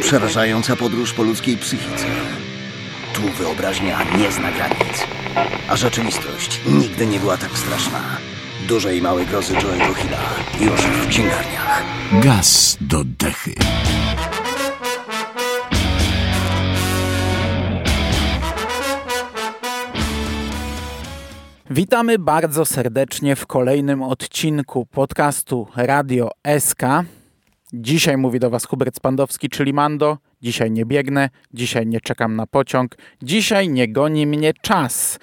Przerażająca podróż po ludzkiej psychice. Tu wyobraźnia nie zna granic. A rzeczywistość nigdy nie była tak straszna. Duże i małe grozy Joe'ego Hilla już w księgarniach. Gaz do dechy. Witamy bardzo serdecznie w kolejnym odcinku podcastu Radio SK. Dzisiaj mówi do Was Hubert Spandowski, czyli Mando. Dzisiaj nie biegnę, dzisiaj nie czekam na pociąg, dzisiaj nie goni mnie czas.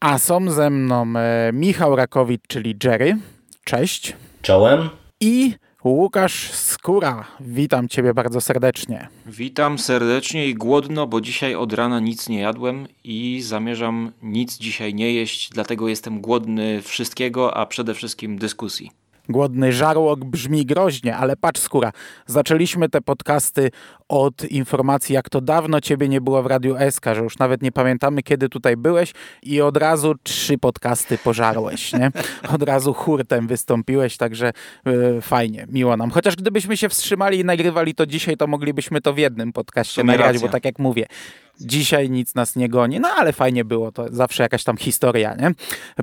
A są ze mną e, Michał Rakowicz, czyli Jerry. Cześć. Czołem. I Łukasz Skóra. Witam Ciebie bardzo serdecznie. Witam serdecznie i głodno, bo dzisiaj od rana nic nie jadłem i zamierzam nic dzisiaj nie jeść, dlatego jestem głodny wszystkiego, a przede wszystkim dyskusji. Głodny żarłok brzmi groźnie, ale patrz skóra. Zaczęliśmy te podcasty od informacji, jak to dawno ciebie nie było w Radiu SK, że już nawet nie pamiętamy, kiedy tutaj byłeś i od razu trzy podcasty pożarłeś, nie? Od razu hurtem wystąpiłeś, także yy, fajnie, miło nam. Chociaż gdybyśmy się wstrzymali i nagrywali to dzisiaj, to moglibyśmy to w jednym podcaście nagrać, bo tak jak mówię, Dzisiaj nic nas nie goni, no ale fajnie było, to zawsze jakaś tam historia, nie?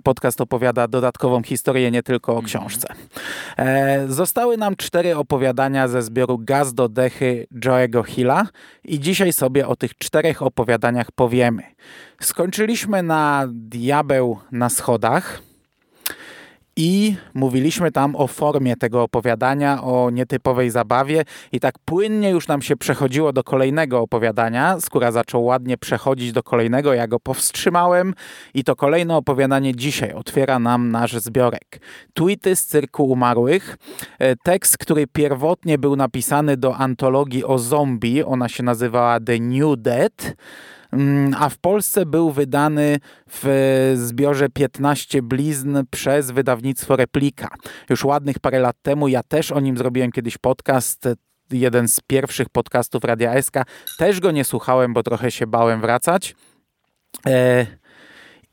Podcast opowiada dodatkową historię, nie tylko o mhm. książce. E, zostały nam cztery opowiadania ze zbioru Gaz do dechy Joe'ego Hilla i dzisiaj sobie o tych czterech opowiadaniach powiemy. Skończyliśmy na Diabeł na schodach, i mówiliśmy tam o formie tego opowiadania, o nietypowej zabawie i tak płynnie już nam się przechodziło do kolejnego opowiadania. Skóra zaczął ładnie przechodzić do kolejnego, ja go powstrzymałem i to kolejne opowiadanie dzisiaj otwiera nam nasz zbiorek. Tweety z cyrku umarłych. E, tekst, który pierwotnie był napisany do antologii o zombie, ona się nazywała The New Dead. Mm, a w Polsce był wydany w zbiorze 15 blizn przez wydawnictwo Replika. Już ładnych parę lat temu, ja też o nim zrobiłem kiedyś podcast, jeden z pierwszych podcastów Radia SK. Też go nie słuchałem, bo trochę się bałem wracać. E,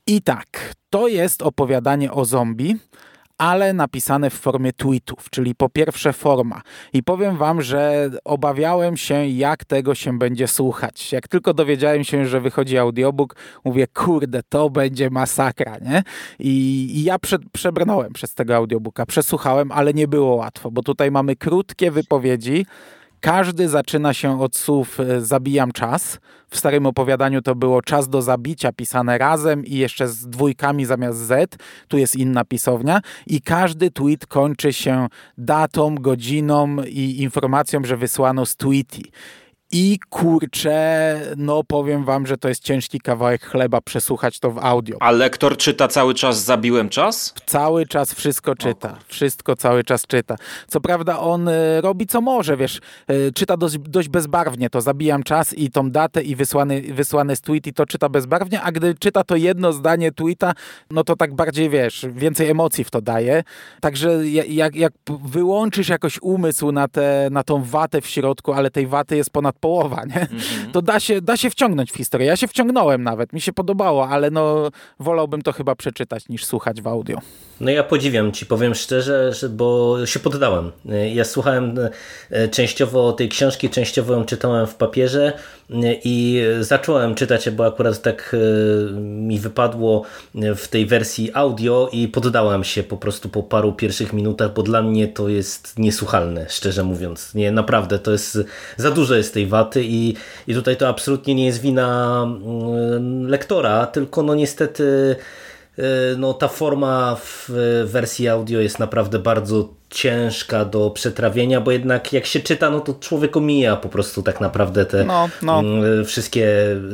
I tak, to jest opowiadanie o zombie ale napisane w formie tweetów, czyli po pierwsze forma. I powiem wam, że obawiałem się, jak tego się będzie słuchać. Jak tylko dowiedziałem się, że wychodzi audiobook, mówię, kurde, to będzie masakra, nie? I, i ja prze, przebrnąłem przez tego audiobooka, przesłuchałem, ale nie było łatwo, bo tutaj mamy krótkie wypowiedzi, każdy zaczyna się od słów e, zabijam czas. W starym opowiadaniu to było czas do zabicia pisane razem i jeszcze z dwójkami zamiast Z. Tu jest inna pisownia i każdy tweet kończy się datą, godziną i informacją, że wysłano z tweety. I kurczę, no powiem wam, że to jest ciężki kawałek chleba przesłuchać to w audio. A lektor czyta cały czas zabiłem czas? Cały czas wszystko czyta. Wszystko cały czas czyta. Co prawda on y, robi co może, wiesz, y, czyta dość, dość, bezbarwnie, to zabijam czas i tą datę i wysłany, wysłany z tweet i to czyta bezbarwnie, a gdy czyta to jedno zdanie tweeta, no to tak bardziej, wiesz, więcej emocji w to daje. Także jak, jak wyłączysz jakoś umysł na, te, na tą watę w środku, ale tej waty jest ponad połowa, nie? -hmm. To da się, da się wciągnąć w historię. Ja się wciągnąłem nawet, mi się podobało, ale no wolałbym to chyba przeczytać niż słuchać w audio. No ja podziwiam ci, powiem szczerze, że, bo się poddałem. Ja słuchałem e, częściowo tej książki, częściowo ją czytałem w papierze i zacząłem czytać, bo akurat tak e, mi wypadło w tej wersji audio i poddałem się po prostu po paru pierwszych minutach, bo dla mnie to jest niesłuchalne, szczerze mówiąc. Nie, naprawdę, to jest za dużo jest tej waty i, i tutaj to absolutnie nie jest wina mm, lektora, tylko no niestety E, no, ta forma w wersji audio jest naprawdę bardzo ciężka do przetrawienia, bo jednak jak się czyta, no to człowiek omija po prostu tak naprawdę te no, no. Mm, wszystkie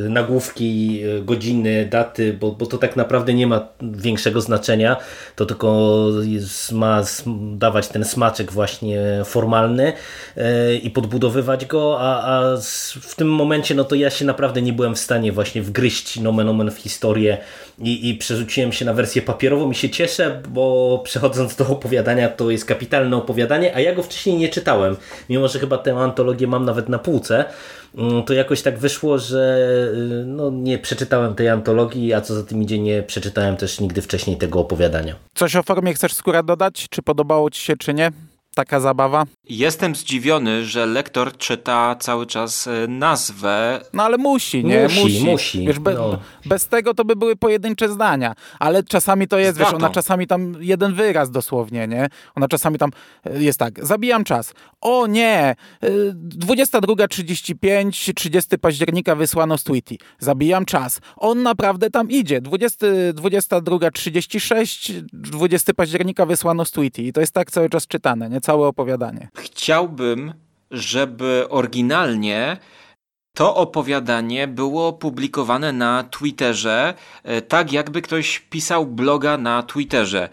nagłówki, godziny, daty, bo, bo to tak naprawdę nie ma większego znaczenia, to tylko ma dawać ten smaczek właśnie formalny e, i podbudowywać go, a, a w tym momencie no to ja się naprawdę nie byłem w stanie właśnie wgryźć nomen omen w historię i, i przerzuciłem się na wersję papierową i się cieszę, bo przechodząc do opowiadania to jest kapitalne kapitalne opowiadanie, a ja go wcześniej nie czytałem. Mimo, że chyba tę antologię mam nawet na półce, mm, to jakoś tak wyszło, że y, no, nie przeczytałem tej antologii, a co za tym idzie, nie przeczytałem też nigdy wcześniej tego opowiadania. Coś o formie chcesz skóra dodać? Czy podobało Ci się, czy nie? Taka zabawa? Jestem zdziwiony, że lektor czyta cały czas e, nazwę. No ale musi, nie? Musi, musi. musi, Wiesz, be, no. Bez tego to by były pojedyncze zdania, ale czasami to jest, wiesz, ona czasami tam jeden wyraz dosłownie, nie? Ona czasami tam e, jest tak, zabijam czas. O nie, e, 22.35, 30 października wysłano z Tweety. Zabijam czas. On naprawdę tam idzie. 20, 22.36, 20 października wysłano z Tweety. I to jest tak cały czas czytane, nie? Całe opowiadanie. Chciałbym, żeby oryginalnie to opowiadanie było publikowane na Twitterze, e, tak jakby ktoś pisał bloga na Twitterze.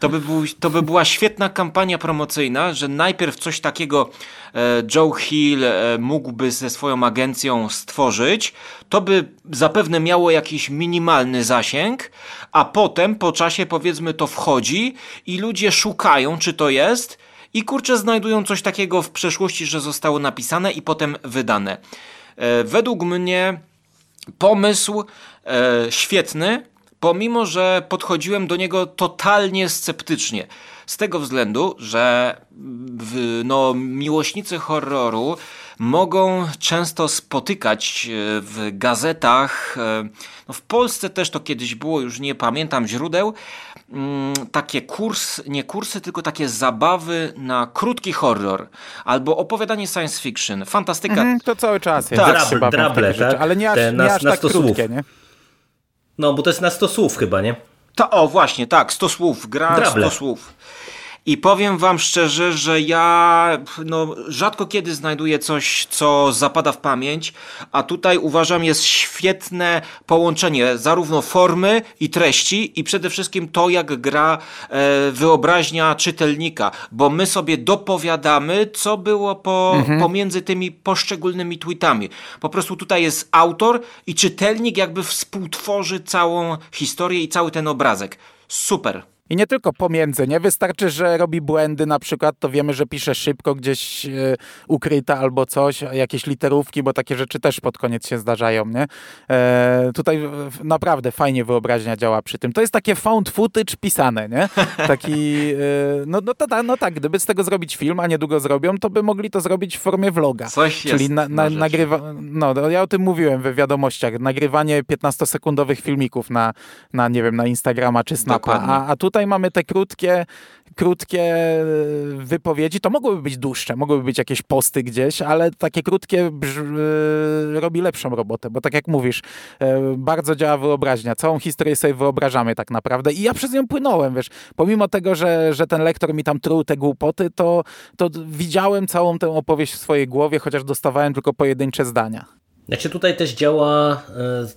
To by, był, to by była świetna kampania promocyjna, że najpierw coś takiego e, Joe Hill e, mógłby ze swoją agencją stworzyć. To by zapewne miało jakiś minimalny zasięg, a potem po czasie powiedzmy to wchodzi i ludzie szukają, czy to jest. I kurczę, znajdują coś takiego w przeszłości, że zostało napisane i potem wydane. E, według mnie pomysł e, świetny, pomimo że podchodziłem do niego totalnie sceptycznie. Z tego względu, że w, no, miłośnicy horroru mogą często spotykać e, w gazetach, e, no w Polsce też to kiedyś było, już nie pamiętam źródeł, mm, takie kurs, nie kursy, tylko takie zabawy na krótki horror albo opowiadanie science fiction, fantastyka. Mhm, to cały czas jest. Tak. Drable- drable, rzeczy, tak? Ale nie aż, Te na- nie aż na tak krótkie, słów. nie? No, bo to jest na 100 słów chyba, nie? To, o, właśnie, tak, 100 słów, gra Drable. 100 słów. I powiem wam szczerze, że ja no, rzadko kiedy znajduję coś, co zapada w pamięć, a tutaj uważam jest świetne połączenie zarówno formy i treści i przede wszystkim to, jak gra e, wyobraźnia czytelnika, bo my sobie dopowiadamy, co było po, pomiędzy tymi poszczególnymi tweetami. Po prostu tutaj jest autor i czytelnik jakby współtworzy całą historię i cały ten obrazek. Super. I nie tylko pomiędzy, nie? Wystarczy, że robi błędy na przykład, to wiemy, że pisze szybko gdzieś e, ukryte albo coś, jakieś literówki, bo takie rzeczy też pod koniec się zdarzają, nie? E, tutaj naprawdę fajnie wyobraźnia działa przy tym. To jest takie found footage pisane, nie? Taki, e, no, no, ta- no tak, gdyby z tego zrobić film, a niedługo zrobią, to by mogli to zrobić w formie vloga. Coś Czyli jest na, na na, rzeczy. nagrywa, no no, ja o tym mówiłem we wiadomościach, nagrywanie 15-sekundowych filmików na, na, nie wiem, na Instagrama czy Snapa, a, a tutaj mamy te krótkie, krótkie e, wypowiedzi, to mogłyby być dłuższe, mogłyby być jakieś posty gdzieś, ale takie krótkie e, robi lepszą robotę, bo tak jak mówisz, e, bardzo działa wyobraźnia, całą historię sobie wyobrażamy tak naprawdę i ja przez nią płynąłem, wiesz, pomimo tego, że, że ten lektor mi tam truł te głupoty, to, to widziałem całą tę opowieść w swojej głowie, chociaż dostawałem tylko pojedyncze zdania. Znaczy tutaj też działa,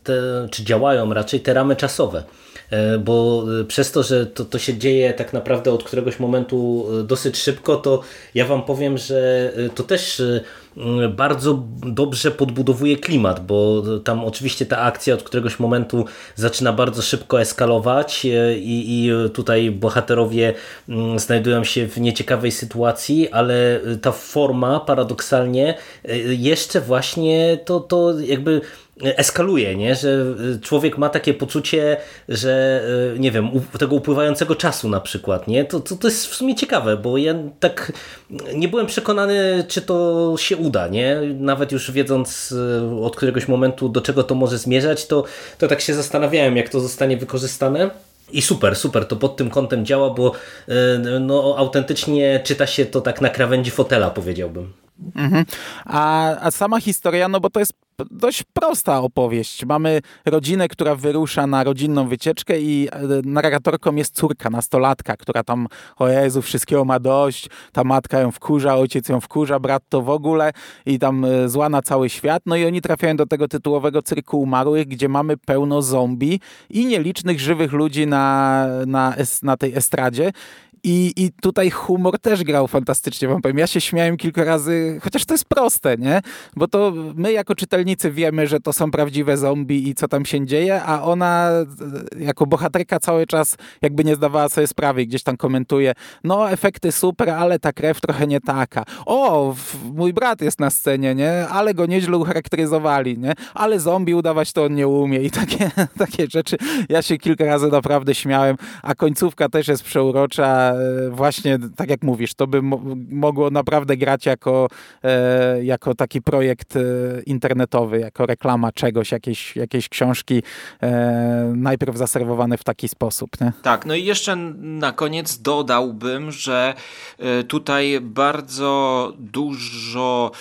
te, czy działają raczej te ramy czasowe, bo e, przez to, że to, to się dzieje tak naprawdę od któregoś momentu e, dosyć szybko, to ja Wam powiem, że e, to też e, bardzo dobrze podbudowuje klimat, bo tam oczywiście ta akcja od któregoś momentu zaczyna bardzo szybko eskalować e, i, i tutaj bohaterowie mm, znajdują się w nieciekawej sytuacji, ale ta forma paradoksalnie e, jeszcze właśnie to, to jakby eskaluje, nie? że człowiek ma takie poczucie, że nie wiem, tego upływającego czasu na przykład, nie? To, to, to jest w sumie ciekawe, bo ja tak nie byłem przekonany, czy to się uda, nie? Nawet już wiedząc y, od któregoś momentu, do czego to może zmierzać, to, to tak się zastanawiałem, jak to zostanie wykorzystane. I super, super, to pod tym kątem działa, bo y, no, autentycznie czyta się to tak na krawędzi fotela, powiedziałbym. A, a sama historia, no bo to jest dość prosta opowieść. Mamy rodzinę, która wyrusza na rodzinną wycieczkę i e, narratorką jest córka, nastolatka, która tam, o Jezu, wszystkiego ma dość, ta matka ją wkurza, ojciec ją wkurza, brat to w ogóle i tam e, zła na cały świat. No i oni trafiają do tego tytułowego cyrku umarłych, gdzie mamy pełno zombie i nielicznych żywych ludzi na, na, na tej estradzie. I, I tutaj humor też grał fantastycznie, wam powiem. Ja się śmiałem kilka razy, chociaż to jest proste, nie? Bo to my jako czytelnicy wiemy, że to są prawdziwe zombie i co tam się dzieje, a ona e, jako bohaterka cały czas jakby nie zdawała sobie sprawy i gdzieś tam komentuje, no efekty super, ale ta krew trochę nie taka. O, mój brat jest na scenie, nie? Ale go nieźle ucharakteryzowali, nie? Ale zombie udawać to on nie umie i takie, takie rzeczy. Ja się kilka razy naprawdę śmiałem, a końcówka też jest przeurocza e, właśnie, tak jak mówisz, to by mo mogło naprawdę grać jako, e, jako taki projekt e, internetowy, jako reklama czegoś, jakiejś, jakiejś książki najpierw zaserwowane w taki sposób. Nie? Tak, no i jeszcze na koniec dodałbym, że tutaj bardzo dużo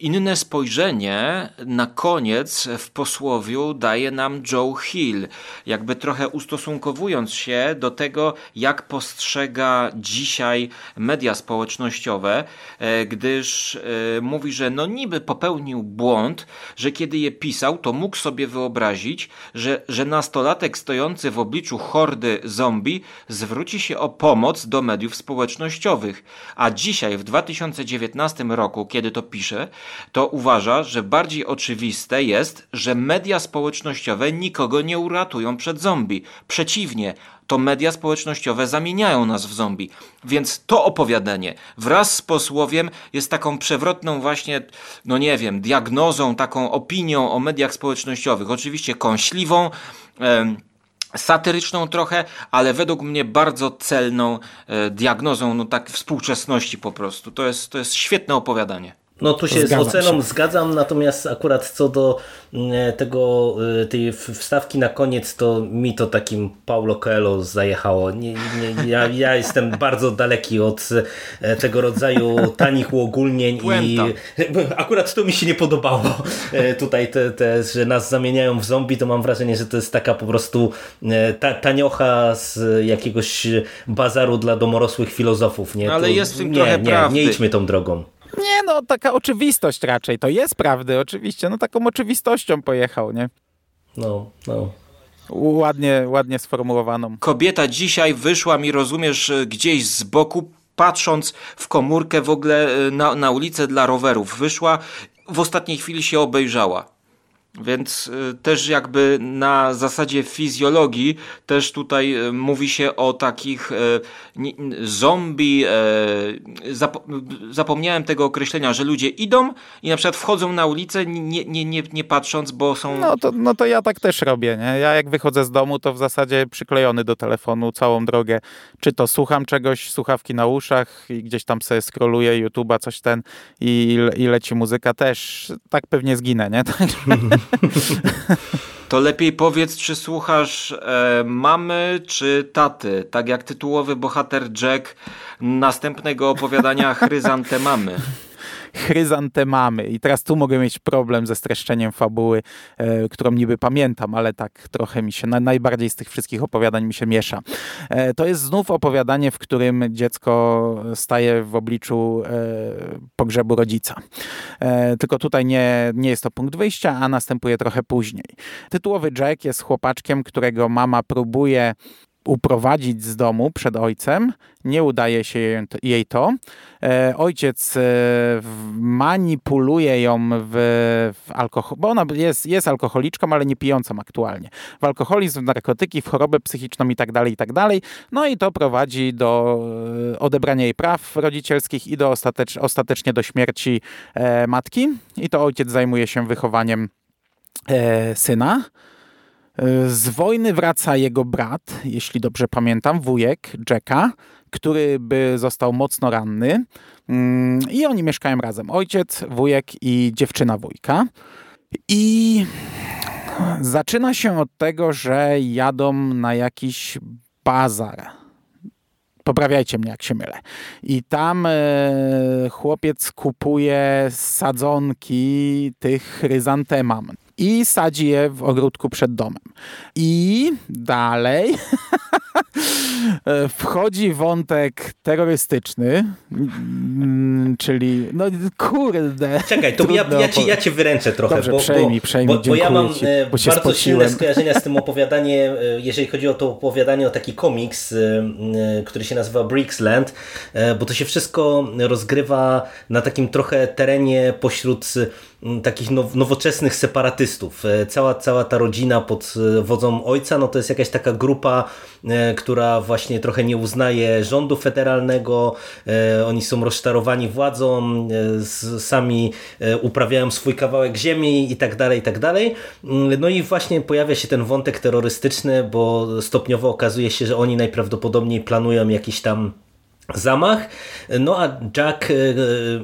inne spojrzenie na koniec w posłowiu daje nam Joe Hill, jakby trochę ustosunkowując się do tego, jak postrzega dzisiaj media społecznościowe, e, gdyż e, mówi, że no niby popełnił błąd, że kiedy je pisał, to mógł sobie wyobrazić, że, że nastolatek stojący w obliczu hordy zombie zwróci się o pomoc do mediów społecznościowych. A dzisiaj, w 2019 roku, kiedy to pisze, to uważa, że bardziej oczywiste jest, że media społecznościowe nikogo nie uratują przed zombie. Przeciwnie, to media społecznościowe zamieniają nas w zombie. Więc to opowiadanie wraz z posłowiem jest taką przewrotną właśnie, no nie wiem, diagnozą, taką opinią o mediach społecznościowych. Oczywiście kąśliwą, satyryczną trochę, ale według mnie bardzo celną e, diagnozą no tak współczesności po prostu. To jest, to jest świetne opowiadanie. No tu się zgadzam z oceną się. zgadzam, natomiast akurat co do mm, tego, y, tej wstawki na koniec, to mi to takim Paulo Coelho zajechało. Nie, nie, ja, ja jestem bardzo daleki od e, tego rodzaju tanich uogólnień Puenta. i akurat to mi się nie podobało. E, tutaj te, te, że nas zamieniają w zombie, to mam wrażenie, że to jest taka po prostu e, ta, taniocha z jakiegoś bazaru dla domorosłych filozofów. Nie? Ale to, jest w tym nie, trochę nie, prawdy. Nie idźmy tą drogą. Nie no, taka oczywistość raczej. To jest prawdy, oczywiście. No taką oczywistością pojechał, nie? No, no. Ładnie, ładnie sformułowaną. Kobieta dzisiaj wyszła mi, rozumiesz, gdzieś z boku, patrząc w komórkę w ogóle e, na, na ulicę dla rowerów. Wyszła, w ostatniej chwili się obejrzała. Więc y, też jakby na zasadzie fizjologii też tutaj y, mówi się o takich y, zombie. Zapomniałem tego określenia, że ludzie idą i na przykład wchodzą na ulicę nie, nie, nie, nie patrząc, bo są... No to, no to ja tak też robię, nie? Ja jak wychodzę z domu, to w zasadzie przyklejony do telefonu całą drogę. Czy to słucham czegoś, słuchawki na uszach i gdzieś tam sobie scrolluję YouTube'a, coś ten i, i leci muzyka też. Tak pewnie zginę, nie? To lepiej powiedz, czy słuchasz e, mamy czy taty, tak jak tytułowy bohater Jack następnego opowiadania Chryzantemamy chryzantemamy. I teraz tu mogę mieć problem ze streszczeniem fabuły, e, którą niby pamiętam, ale tak trochę mi się, na, najbardziej z tych wszystkich opowiadań mi się miesza. E, to jest znów opowiadanie, w którym dziecko staje w obliczu e, pogrzebu rodzica. E, tylko tutaj nie, nie jest to punkt wyjścia, a następuje trochę później. Tytułowy Jack jest chłopaczkiem, którego mama próbuje uprowadzić z domu przed ojcem. Nie udaje się jej to. E, ojciec e, manipuluje ją w, w alkohol, bo ona jest, jest alkoholiczką, ale nie pijącą aktualnie. W alkoholizm, w narkotyki, w chorobę psychiczną i tak dalej, i tak dalej. No i to prowadzi do e, odebrania jej praw rodzicielskich i do ostatecz, ostatecznie do śmierci matki. I to ojciec zajmuje się wychowaniem syna. Z wojny wraca jego brat, jeśli dobrze pamiętam, wujek Jacka, który by został mocno ranny. Mm, I oni mieszkają razem. Ojciec, wujek i dziewczyna wujka. I zaczyna się od tego, że jadą na jakiś bazar. Poprawiajcie mnie, jak się mylę. I tam e, chłopiec kupuje sadzonki tych chryzantemam i sadzi je w ogródku przed domem. I dalej wchodzi wątek terrorystyczny, mm, czyli no kurde. Czekaj, to ja, ja, ci, ja cię wyręczę trochę, Dobrze, bo, przejmij, przejmij, bo, bo ja mam ci, bo bardzo silne skojarzenia z tym opowiadaniem, e, jeżeli chodzi o to opowiadanie o taki komiks, e, e, który się nazywa Bricksland, bo to się wszystko rozgrywa na takim trochę terenie pośród takich now, nowoczesnych separatystów. Cała, cała ta rodzina pod wodzą ojca, no to jest jakaś taka grupa, która właśnie trochę nie uznaje rządu federalnego, oni są rozczarowani władzą, sami uprawiają swój kawałek ziemi i tak dalej, i tak dalej. No i właśnie pojawia się ten wątek terrorystyczny, bo stopniowo okazuje się, że oni najprawdopodobniej planują jakiś tam zamach, no a Jack e,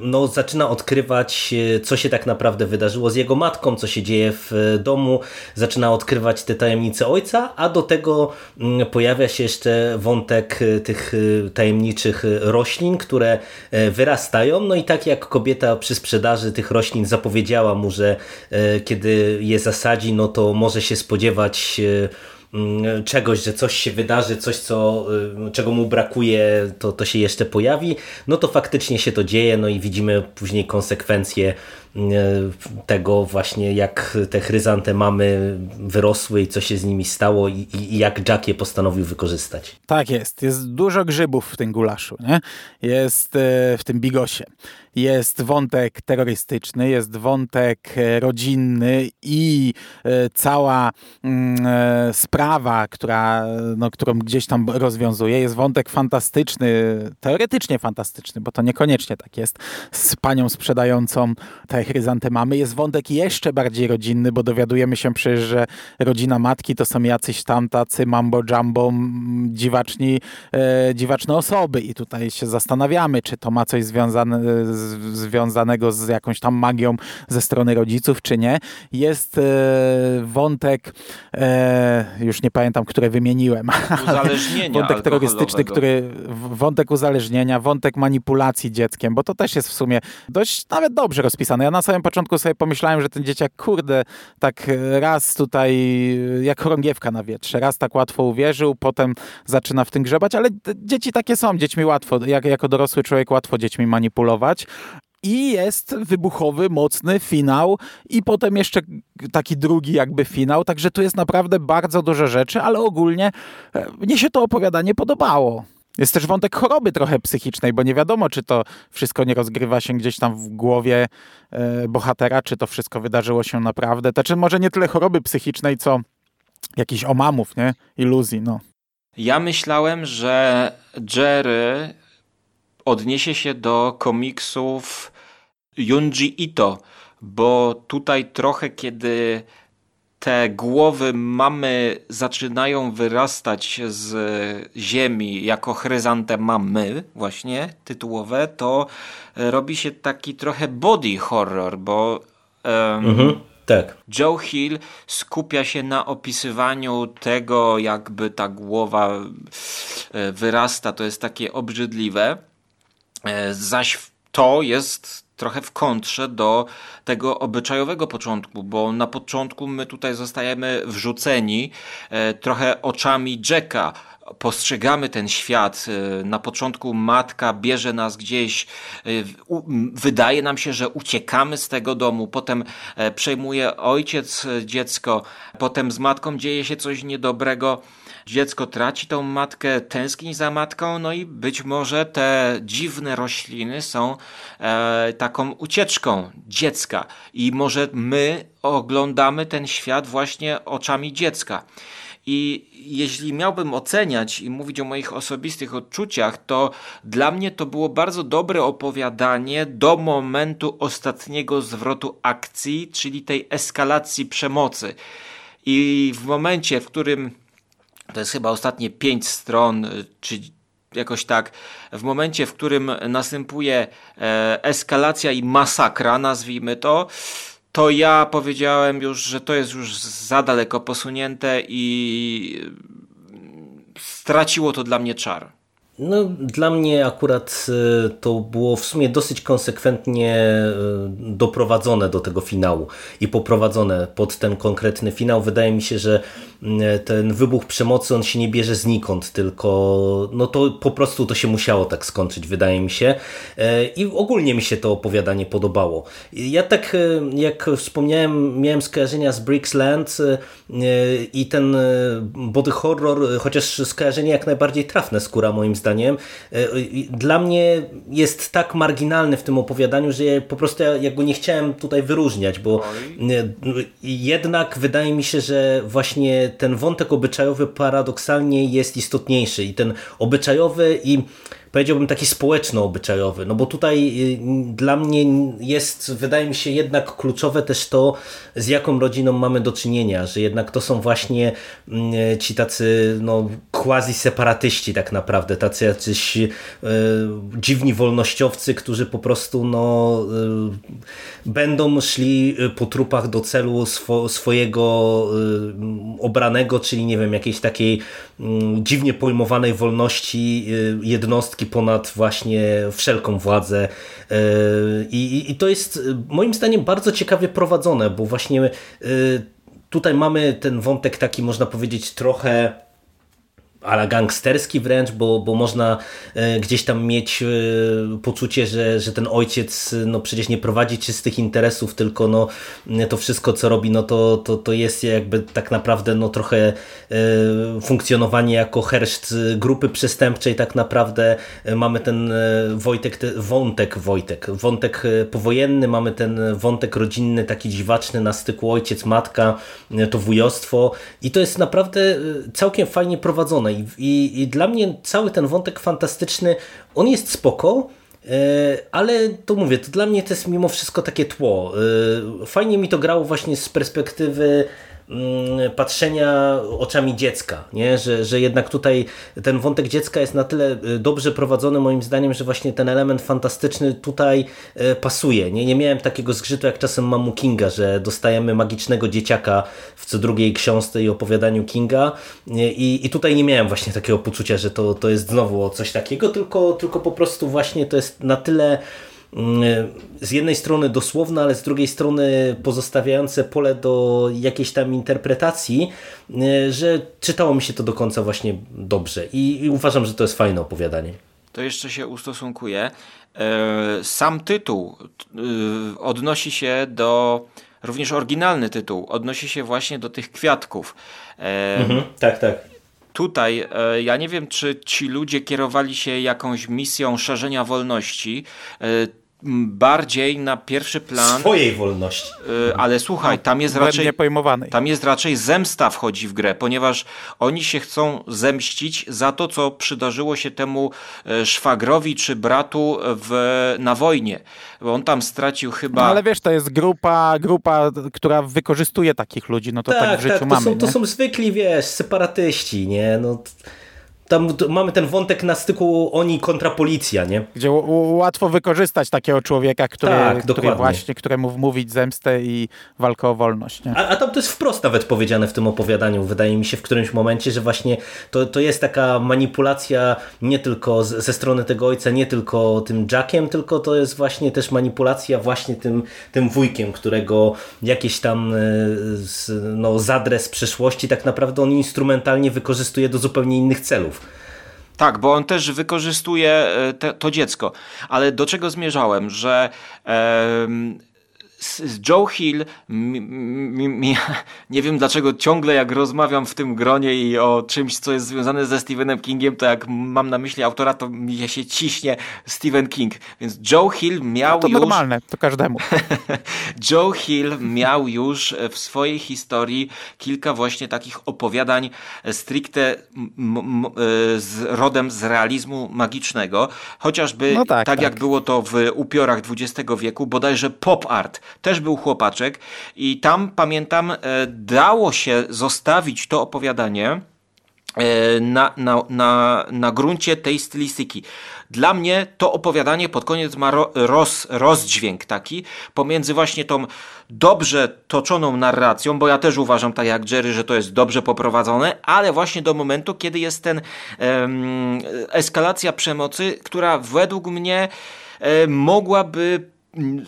no, zaczyna odkrywać, e, co się tak naprawdę wydarzyło z jego matką, co się dzieje w domu, zaczyna odkrywać te tajemnice ojca, a do tego mm, pojawia się jeszcze wątek e, tych tajemniczych roślin, które wyrastają, no i tak jak kobieta przy sprzedaży tych roślin zapowiedziała mu, że kiedy je zasadzi, no to może się spodziewać czegoś, że coś się wydarzy, coś, co, y, czego mu brakuje, to, to się jeszcze pojawi, no to faktycznie się to dzieje, no i widzimy później konsekwencje y, tego właśnie, jak te chryzante mamy wyrosły i co się z nimi stało i, i jak Jack je postanowił wykorzystać. Tak jest. Jest dużo grzybów w tym gulaszu, nie? Jest e, w tym bigosie jest wątek terrorystyczny, jest wątek e, rodzinny i e, cała mm, e, sprawa, która, no, którą gdzieś tam rozwiązuje, jest wątek fantastyczny, teoretycznie fantastyczny, bo to niekoniecznie tak jest, z panią sprzedającą te chryzantemamy. Jest wątek jeszcze bardziej rodzinny, bo dowiadujemy się przecież, że rodzina matki to są jacyś tam tacy mambo jumbo, dziwaczni, dziwaczne osoby i tutaj się zastanawiamy, czy to ma coś związane z związanego z jakąś tam magią ze strony rodziców, czy nie. Jest e, wątek, e, już nie pamiętam, które wymieniłem, uzależnienia wątek terrorystyczny, który, wątek uzależnienia, wątek manipulacji dzieckiem, bo to też jest w sumie dość nawet dobrze rozpisane. Ja na samym początku sobie pomyślałem, że ten dzieciak, kurde, tak raz tutaj jak chorągiewka na wietrze, raz tak łatwo uwierzył, potem zaczyna w tym grzebać, ale dzieci takie są, dziećmi łatwo, jak, jako dorosły człowiek łatwo dziećmi manipulować i jest wybuchowy, mocny finał i potem jeszcze taki drugi jakby finał, także tu jest naprawdę bardzo dużo rzeczy, ale ogólnie e, mnie się to opowiadanie podobało. Jest też wątek choroby trochę psychicznej, bo nie wiadomo, czy to wszystko nie rozgrywa się gdzieś tam w głowie e, bohatera, czy to wszystko wydarzyło się naprawdę. To czy może nie tyle choroby psychicznej, co jakichś omamów, nie? Iluzji, no. Ja myślałem, że Jerry odniesie się do komiksów Junji Ito, bo tutaj trochę kiedy te głowy mamy zaczynają wyrastać z ziemi jako chryzante mamy, właśnie tytułowe, to robi się taki trochę body horror, bo um, mhm, tak. Joe Hill skupia się na opisywaniu tego, jakby ta głowa e, wyrasta, to jest takie obrzydliwe. E, zaś to jest trochę w kontrze do tego obyczajowego początku, bo na początku my tutaj zostajemy wrzuceni e, trochę oczami Jacka. Postrzegamy ten świat. Na początku matka bierze nas gdzieś, wydaje nam się, że uciekamy z tego domu, potem przejmuje ojciec dziecko, potem z matką dzieje się coś niedobrego dziecko traci tą matkę, tęskni za matką, no i być może te dziwne rośliny są e, taką ucieczką dziecka i może my oglądamy ten świat właśnie oczami dziecka. I jeśli miałbym oceniać i mówić o moich osobistych odczuciach, to dla mnie to było bardzo dobre opowiadanie do momentu ostatniego zwrotu akcji, czyli tej eskalacji przemocy. I w momencie, w którym to jest chyba ostatnie pięć stron, y, czy jakoś tak, w momencie, w którym następuje e, eskalacja i masakra, nazwijmy to, to ja powiedziałem już, że to jest już za daleko posunięte i straciło to dla mnie czar. No, dla mnie akurat e, to było w sumie dosyć konsekwentnie e, doprowadzone do tego finału i poprowadzone pod ten konkretny finał. Wydaje mi się, że mm, ten wybuch przemocy on się nie bierze znikąd, tylko no to po prostu to się musiało tak skończyć, wydaje mi się. I ogólnie mi się to opowiadanie podobało. Ja tak, jak wspomniałem, miałem skojarzenia z Bricks Land i ten body horror, chociaż skojarzenie jak najbardziej trafne skóra moim zdaniem, zdaniem, dla mnie jest tak marginalny w tym opowiadaniu, że po prostu ja, ja go nie chciałem tutaj wyróżniać, bo jednak wydaje mi się, że właśnie ten wątek obyczajowy paradoksalnie jest istotniejszy i ten obyczajowy i powiedziałbym taki społeczno-obyczajowy, no bo tutaj y, dla mnie jest, wydaje mi się jednak kluczowe też to, z jaką rodziną mamy do czynienia, że jednak to są właśnie mm, ci tacy no, quasi-separatyści tak naprawdę, tacy jacyś e, dziwni wolnościowcy, którzy po prostu no, będą szli po trupach do celu swo, swojego obranego, czyli nie wiem, jakiejś takiej dziwnie pojmowanej wolności jednostki ponad właśnie wszelką władzę. E, I, I, to jest moim zdaniem bardzo ciekawie prowadzone, bo właśnie tutaj mamy ten wątek taki, można powiedzieć, trochę ale gangsterski wręcz, bo, bo można e, gdzieś tam mieć e, poczucie, że, że ten ojciec no przecież nie prowadzi czystych interesów, tylko no to wszystko co robi, no to, to, to jest jakby tak naprawdę no trochę e, funkcjonowanie jako herszt grupy przestępczej tak naprawdę. Mamy ten Wojtek, wątek Wojtek, wątek powojenny, mamy ten wątek rodzinny taki dziwaczny na styku ojciec, matka, to wujostwo. I to jest naprawdę całkiem fajnie prowadzone i, i, I, dla mnie cały ten wątek fantastyczny, on jest spoko, e, ale to mówię, to dla mnie to jest mimo wszystko takie tło. E, fajnie mi to grało właśnie z perspektywy patrzenia oczami dziecka, nie? Że, że jednak tutaj ten wątek dziecka jest na tyle y, dobrze prowadzony moim zdaniem, że właśnie ten element fantastyczny tutaj y, pasuje. Nie, nie miałem takiego zgrzytu jak czasem mam u Kinga, że dostajemy magicznego dzieciaka w co drugiej książce i opowiadaniu Kinga i, i tutaj nie miałem właśnie takiego poczucia, że to, to jest znowu coś takiego, tylko, tylko po prostu właśnie to jest na tyle Mm, z jednej strony dosłowne, ale z drugiej strony pozostawiające pole do jakiejś tam interpretacji, y, że czytało mi się to do końca właśnie dobrze i, i uważam, że to jest fajne opowiadanie. To jeszcze się ustosunkuję. E, sam tytuł odnosi się do, również oryginalny tytuł, odnosi się właśnie do tych kwiatków. E, mhm, tak, tak. Tutaj e, ja nie wiem, czy ci ludzie kierowali się jakąś misją szerzenia wolności bardziej na pierwszy plan. Swojej wolności. Y, ale słuchaj, tam jest raczej. Tam jest raczej zemsta wchodzi w grę, ponieważ oni się chcą zemścić za to, co przydarzyło się temu y, szwagrowi czy bratu w, na wojnie. Bo on tam stracił chyba. No ale wiesz, to jest grupa, grupa, która wykorzystuje takich ludzi. No to tak, tak w życiu tak, to mamy. Są, to są zwykli, wiesz, separatyści, nie? No tam mamy ten wątek na styku oni kontra policja, nie? Gdzie łatwo wykorzystać takiego człowieka, który, tak, który właśnie, któremu wmówić zemstę i walkę o wolność. Nie? A, a tam to jest wprost nawet powiedziane w tym opowiadaniu, wydaje mi się w którymś momencie, że właśnie to, to jest taka manipulacja nie tylko z, ze strony tego ojca, nie tylko tym Jackiem, tylko to jest właśnie też manipulacja właśnie tym, tym wujkiem, którego jakieś tam e, no, zadres przeszłości tak naprawdę on instrumentalnie wykorzystuje do zupełnie innych celów. Tak, bo on też wykorzystuje e, te, to dziecko. Ale do czego zmierzałem? Że Joe Hill, mi, mi, mi, nie wiem dlaczego ciągle jak rozmawiam w tym gronie i o czymś, co jest związane ze Stephenem Kingiem, to jak mam na myśli autora, to mi się ciśnie Stephen King. Więc Joe Hill miał no to już... normalne, to każdemu. Joe Hill miał już w swojej historii kilka właśnie takich opowiadań stricte z rodem z realizmu magicznego, chociażby no tak, tak, tak, jak było to w upiorach XX wieku, bodajże pop art też był chłopaczek i tam pamiętam, e, dało się zostawić to opowiadanie e, na, na, na, na gruncie tej stylistyki. Dla mnie to opowiadanie pod koniec ma roz, rozdźwięk taki pomiędzy właśnie tą dobrze toczoną narracją, bo ja też uważam tak jak Jerry, że to jest dobrze poprowadzone, ale właśnie do momentu, kiedy jest ten um, eskalacja przemocy, która według mnie um, mogłaby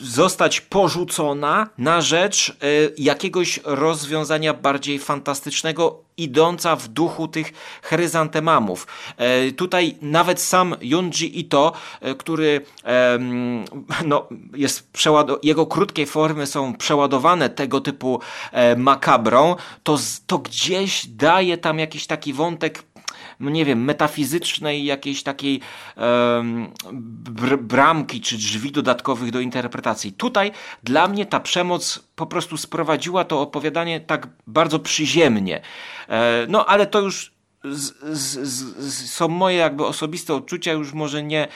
zostać porzucona na rzecz e, jakiegoś rozwiązania bardziej fantastycznego, idąca w duchu tych chryzantemamów. E, tutaj nawet sam Junji Ito, e, który no, jest jego krótkie formy są przeładowane tego typu makabrą, to, to gdzieś daje tam jakiś taki wątek nie wiem, metafizycznej jakiejś takiej br bramki czy drzwi dodatkowych do interpretacji. Tutaj dla mnie ta przemoc po prostu sprowadziła to opowiadanie tak bardzo przyziemnie. E, no ale to już z, z, z, są moje jakby osobiste odczucia, już może nie,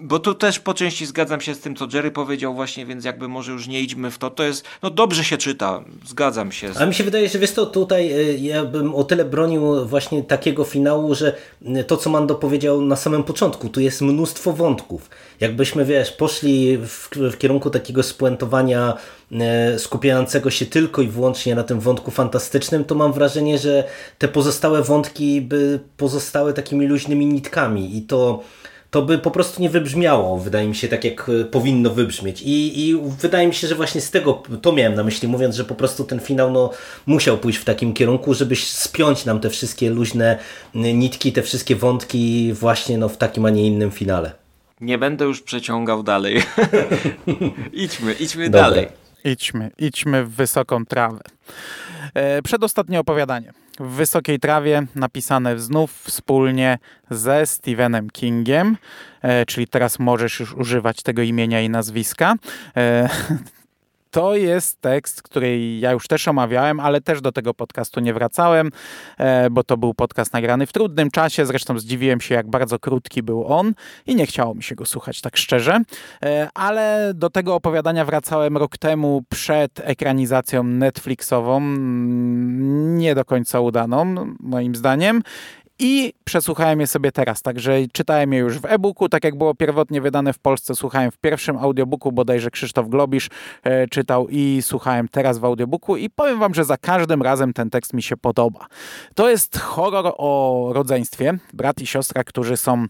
bo tu też po części zgadzam się z tym, co Jerry powiedział właśnie, więc jakby może już nie idźmy w to. To jest, no dobrze się czyta, zgadzam się. A mi się wydaje, że wiesz to tutaj y, ja bym o tyle bronił właśnie takiego finału, że to, co Mando powiedział na samym początku, tu jest mnóstwo wątków. Jakbyśmy, wiesz, poszli w, w kierunku takiego spuentowania E, skupiającego się tylko i wyłącznie na tym wątku fantastycznym, to mam wrażenie, że te pozostałe wątki by pozostały takimi luźnymi nitkami i to to by po prostu nie wybrzmiało, wydaje mi się, tak jak e, powinno wybrzmieć. I, I wydaje mi się, że właśnie z tego to miałem na myśli, mówiąc, że po prostu ten finał no, musiał pójść w takim kierunku, żeby spiąć nam te wszystkie luźne nitki, te wszystkie wątki właśnie no, w takim, a nie innym finale. Nie będę już przeciągał dalej. idźmy, idźmy Dobre. dalej. Idźmy, idźmy w wysoką trawę. E, przedostatnie opowiadanie. W wysokiej trawie napisane znów wspólnie ze Stephenem Kingiem, e, czyli teraz możesz już używać tego imienia i nazwiska. E, to jest tekst, który ja już też omawiałem, ale też do tego podcastu nie wracałem, e, bo to był podcast nagrany w trudnym czasie. Zresztą zdziwiłem się, jak bardzo krótki był on i nie chciało mi się go słuchać tak szczerze. E, ale do tego opowiadania wracałem rok temu przed ekranizacją Netflixową, nie do końca udaną, moim zdaniem. I przesłuchałem je sobie teraz, także czytałem je już w e-booku, tak jak było pierwotnie wydane w Polsce, słuchałem w pierwszym audiobooku, bodajże Krzysztof Globisz e, czytał i słuchałem teraz w audiobooku i powiem wam, że za każdym razem ten tekst mi się podoba. To jest horror o rodzeństwie, brat i siostra, którzy są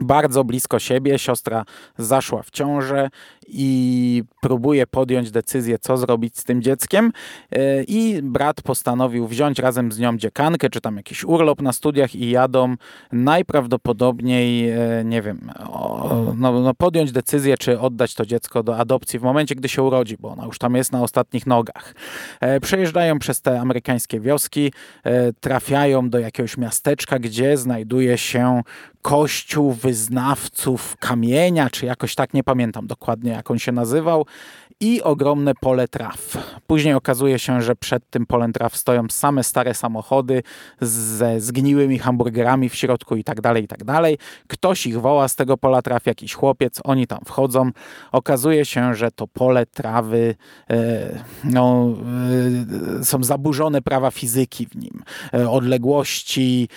bardzo blisko siebie. Siostra zaszła w ciążę i próbuje podjąć decyzję, co zrobić z tym dzieckiem. E, I brat postanowił wziąć razem z nią dziekankę, czy tam jakiś urlop na studiach i jadą najprawdopodobniej, e, nie wiem, no, no podjąć decyzję, czy oddać to dziecko do adopcji w momencie, gdy się urodzi, bo ona już tam jest na ostatnich nogach. E, przejeżdżają przez te amerykańskie wioski, trafiają do jakiegoś miasteczka, gdzie znajduje się kościół wyznawców kamienia, czy jakoś tak, nie pamiętam dokładnie jak on się nazywał i ogromne pole traw. Później okazuje się, że przed tym polem traw stoją same stare samochody ze zgniłymi hamburgerami w środku i tak dalej, i tak dalej. Ktoś ich woła z tego pola traw, jakiś chłopiec, oni tam wchodzą. Okazuje się, że to pole trawy e, no, e, są zaburzone prawa fizyki w nim. E, odległości,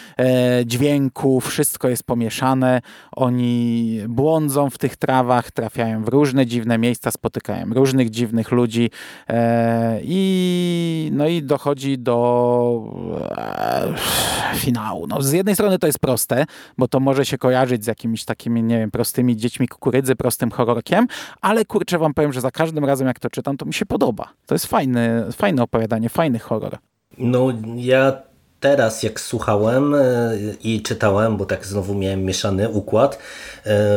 dźwięku, wszystko jest pomieszane. Oni błądzą w tych trawach, trafiają w różne dziwne miejsca, spotykają różnych dziwnych ludzi e, i no i dochodzi do e, finału. No, z jednej strony to jest proste, bo to może się kojarzyć z jakimiś takimi, nie wiem, prostymi dziećmi kukurydzy, prostym horrorkiem, ale kurczę wam powiem, że za każdym razem jak to czytam, to mi się podoba. To jest fajny, fajne opowiadanie, fajny horror. No ja teraz jak słuchałem e, i czytałem, bo tak znowu miałem mieszany układ e,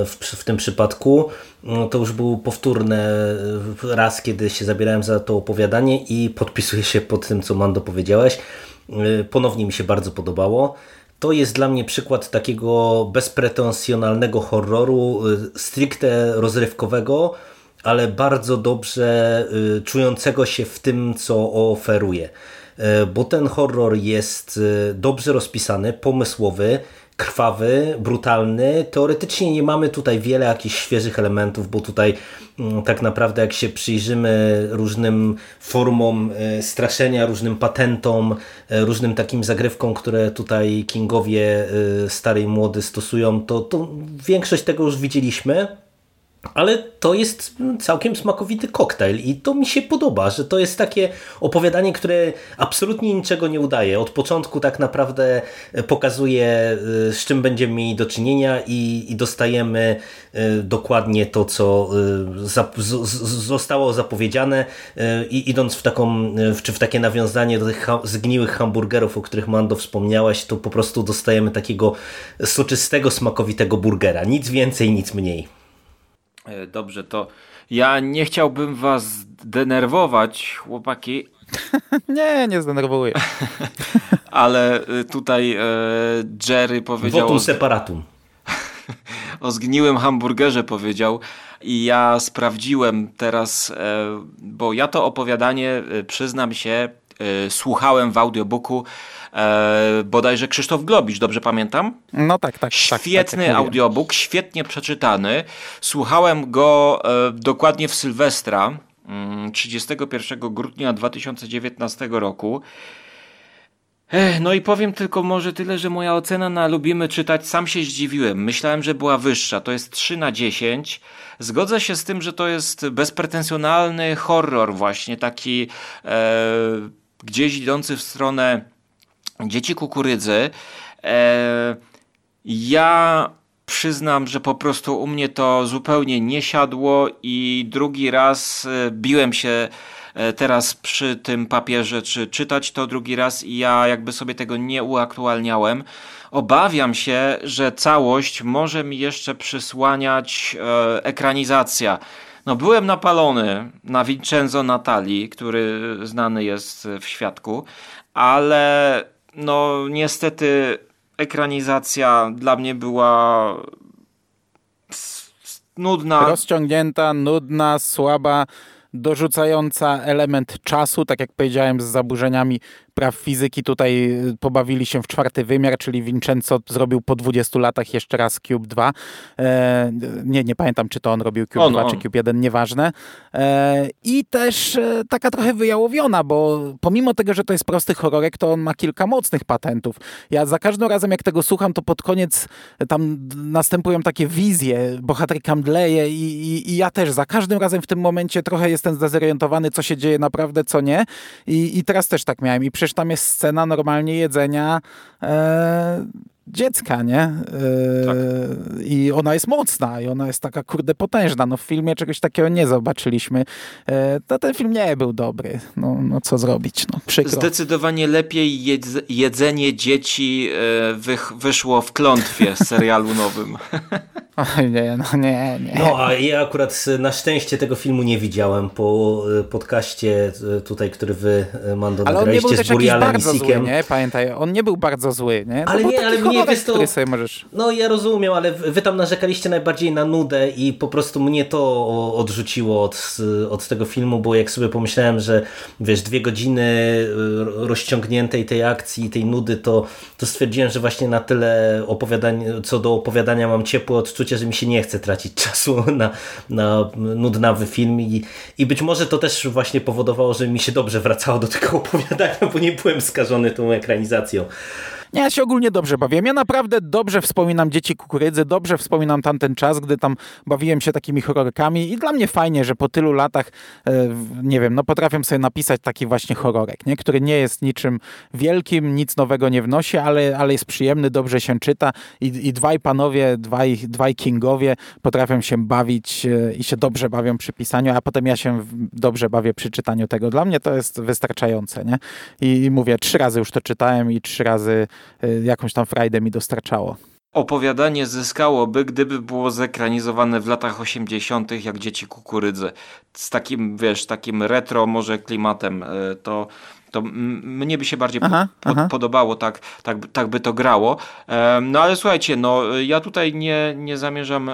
w, w tym przypadku, no to już był powtórny e, raz, kiedy się zabierałem za to opowiadanie i podpisuję się pod tym, co Mando powiedziałeś. Ponownie mi się bardzo podobało. To jest dla mnie przykład takiego bezpretensjonalnego horroru, stricte rozrywkowego, ale bardzo dobrze czującego się w tym, co oferuje. E, bo ten horror jest e, dobrze rozpisany, pomysłowy, krwawy, brutalny. Teoretycznie nie mamy tutaj wiele jakichś świeżych elementów, bo tutaj mm, tak naprawdę jak się przyjrzymy różnym formom e, straszenia, różnym patentom, różnym takim zagrywkom, które tutaj Kingowie stary i młody stosują, to, to większość tego już widzieliśmy. Ale to jest całkiem smakowity koktajl i to mi się podoba, że to jest takie opowiadanie, które absolutnie niczego nie udaje. Od początku tak naprawdę e, pokazuje, e, z czym będziemy mieli do czynienia i, i dostajemy e, dokładnie to, co zostało zapowiedziane i idąc w taką, czy w takie nawiązanie do tych zgniłych hamburgerów, o których Mando wspomniałaś, to po prostu dostajemy takiego soczystego, smakowitego burgera. Nic więcej, nic mniej. E, dobrze, to ja nie chciałbym was denerwować, chłopaki. nie, nie zdenerwuję. ale y, tutaj e, Jerry powiedział... Votum separatum. o zgniłym hamburgerze powiedział i ja sprawdziłem teraz, e, bo ja to opowiadanie, e, przyznam się, słuchałem w audiobooku bodajże Krzysztof Globicz, dobrze pamiętam? No tak, tak. Świetny tak, tak, audiobook, świetnie przeczytany. Słuchałem go dokładnie w Sylwestra, 31 mm, grudnia 2019 roku. No i powiem tylko może tyle, że moja ocena na lubimy czytać, sam się zdziwiłem. Myślałem, że była wyższa. To jest 3 na 10. Zgodzę się z tym, że to jest bezpretensjonalny horror właśnie, taki e, gdzieś idący w stronę dzieci kukurydzy. E, ja przyznam, że po prostu u mnie to zupełnie nie siadło i drugi raz e, biłem się e, teraz przy tym papierze, czy czytać to drugi raz i ja jakby sobie tego nie uaktualniałem. Obawiam się, że całość może mi jeszcze przysłaniać ekranizacja. No, byłem napalony na Vincenzo Natali, który znany jest w świadku, ale no niestety ekranizacja dla mnie była nudna. Rozciągnięta, nudna, słaba, dorzucająca element czasu, tak jak powiedziałem, z zaburzeniami praw fizyki tutaj y, pobawili się w czwarty wymiar, czyli Vincenzo zrobił po 20 latach jeszcze raz Cube 2. E, nie, nie pamiętam, czy to on robił Cube on, 2, on. czy Cube 1, nieważne. E, I też e, taka trochę wyjałowiona, bo pomimo tego, że to jest prosty horrorek, to on ma kilka mocnych patentów. Ja za każdym razem, jak tego słucham, to pod koniec tam następują takie wizje, bohaterka mdleje i, i, i ja też za każdym razem w tym momencie trochę jestem zdezorientowany, co się dzieje naprawdę, co nie. I, i teraz też tak miałem. I przecież tam jest scena normalnie jedzenia e, dziecka, nie? E, tak. I ona jest mocna i ona jest taka kurde potężna. No w filmie czegoś takiego nie zobaczyliśmy. E, to ten film nie był dobry. No, no co zrobić, no przykro. Zdecydowanie lepiej jedzenie dzieci e, wyszło w klątwie serialu nowym. Oj, nie, no nie, nie. No, a ja akurat na szczęście tego filmu nie widziałem po podcaście tutaj, który wy, Mando, ale nagraliście on nie był z Burialem i Sikiem. Zły, nie? Pamiętaj, on nie był bardzo zły, nie? To ale nie, ale mnie wiesz to... sobie możesz... No ja rozumiem, ale wy tam narzekaliście najbardziej na nudę i po prostu mnie to odrzuciło od, od tego filmu, bo jak sobie pomyślałem, że wiesz, dwie godziny rozciągniętej tej akcji, tej nudy, to, to stwierdziłem, że właśnie na tyle co do opowiadania mam ciepłe odczucie, że mi się nie chce tracić czasu na, na nudnawy film i, i być może to też właśnie powodowało, że mi się dobrze wracało do tego opowiadania, bo nie byłem skażony tą ekranizacją. Nie, ja się ogólnie dobrze bawiłem. Ja naprawdę dobrze wspominam Dzieci Kukurydzy, dobrze wspominam tamten czas, gdy tam bawiłem się takimi horrorkami i dla mnie fajnie, że po tylu latach, e, nie wiem, no potrafię sobie napisać taki właśnie horrorek, nie? który nie jest niczym wielkim, nic nowego nie wnosi, ale, ale jest przyjemny, dobrze się czyta i, i dwaj panowie, dwaj, dwaj kingowie potrafią się bawić e, i się dobrze bawią przy pisaniu, a potem ja się dobrze bawię przy czytaniu tego. Dla mnie to jest wystarczające, nie? I, i mówię, trzy razy już to czytałem i trzy razy jakąś tam frajdę mi dostarczało. Opowiadanie zyskałoby, gdyby było zekranizowane w latach 80., jak dzieci kukurydzy. Z takim, wiesz, takim retro może klimatem. Y, to, to mnie by się bardziej aha, po, aha. podobało, tak, tak, tak by to grało. No ale słuchajcie, no ja tutaj nie, nie zamierzam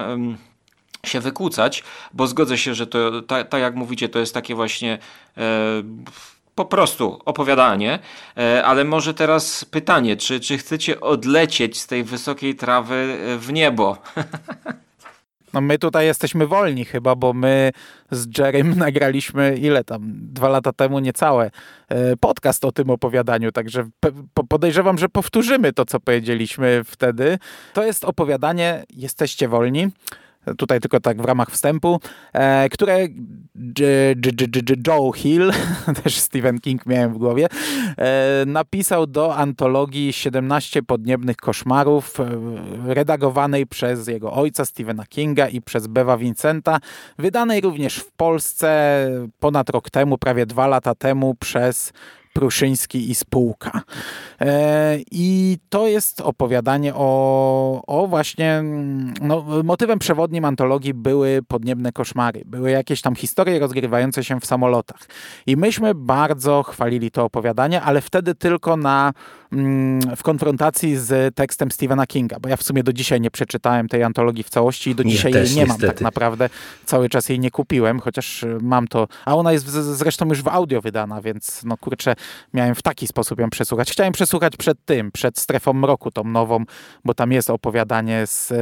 się wykłócać, bo zgodzę się, że to, tak, tak jak mówicie, to jest takie właśnie e, po prostu opowiadanie, e, ale może teraz pytanie, czy, czy chcecie odlecieć z tej wysokiej trawy e, w niebo? No my tutaj jesteśmy wolni chyba, bo my z Jerem nagraliśmy ile tam, dwa lata temu niecałe e, podcast o tym opowiadaniu, także podejrzewam, że powtórzymy to, co powiedzieliśmy wtedy. To jest opowiadanie Jesteście wolni tutaj tylko tak w ramach wstępu, e, które Joe Hill, też Stephen King miałem w głowie, e, napisał do antologii 17 podniebnych koszmarów, e, redagowanej przez jego ojca Stephena Kinga i przez Bewa Vincenta, wydanej również w Polsce ponad rok temu, prawie dwa lata temu przez Pruszyński i spółka. E, I to jest opowiadanie o, o właśnie, no, motywem przewodnim antologii były podniebne koszmary, były jakieś tam historie rozgrywające się w samolotach. I myśmy bardzo chwalili to opowiadanie, ale wtedy tylko na, mm, w konfrontacji z tekstem Stephena Kinga, bo ja w sumie do dzisiaj nie przeczytałem tej antologii w całości i do dzisiaj jej nie mam tak naprawdę. Cały czas jej nie kupiłem, chociaż mam to, a ona jest zresztą już w audio wydana, więc no kurczę, miałem w taki sposób ją przesłuchać. Chciałem przesłuchać przed tym, przed Strefą Mroku, tą nową, bo tam jest opowiadanie z e,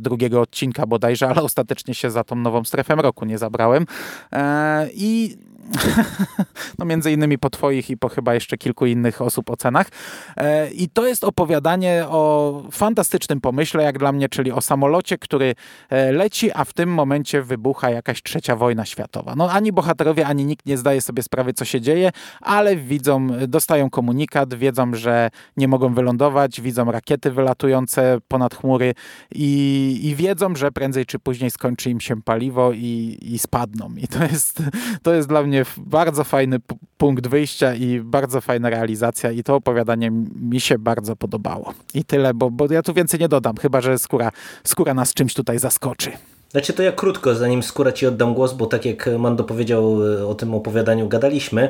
drugiego odcinka bodajże, ale ostatecznie się za tą nową Strefę Mroku nie zabrałem. E, I no między innymi po twoich i po chyba jeszcze kilku innych osób ocenach. E, I to jest opowiadanie o fantastycznym pomyśle, jak dla mnie, czyli o samolocie, który e, leci, a w tym momencie wybucha jakaś trzecia wojna światowa. No ani bohaterowie, ani nikt nie zdaje sobie sprawy, co się dzieje, ale widzą, dostają komunikat, wiedzą, że nie mogą wylądować, widzą rakiety wylatujące ponad chmury i, i wiedzą, że prędzej czy później skończy im się paliwo i, i spadną. I to jest, to jest dla mnie mnie bardzo fajny punkt wyjścia i bardzo fajna realizacja i to opowiadanie mi się bardzo podobało. I tyle, bo, bo ja tu więcej nie dodam, chyba że skóra, skóra nas czymś tutaj zaskoczy. Znaczy to ja krótko, zanim skóra Ci oddam głos, bo tak jak Mando powiedział e, o tym opowiadaniu gadaliśmy,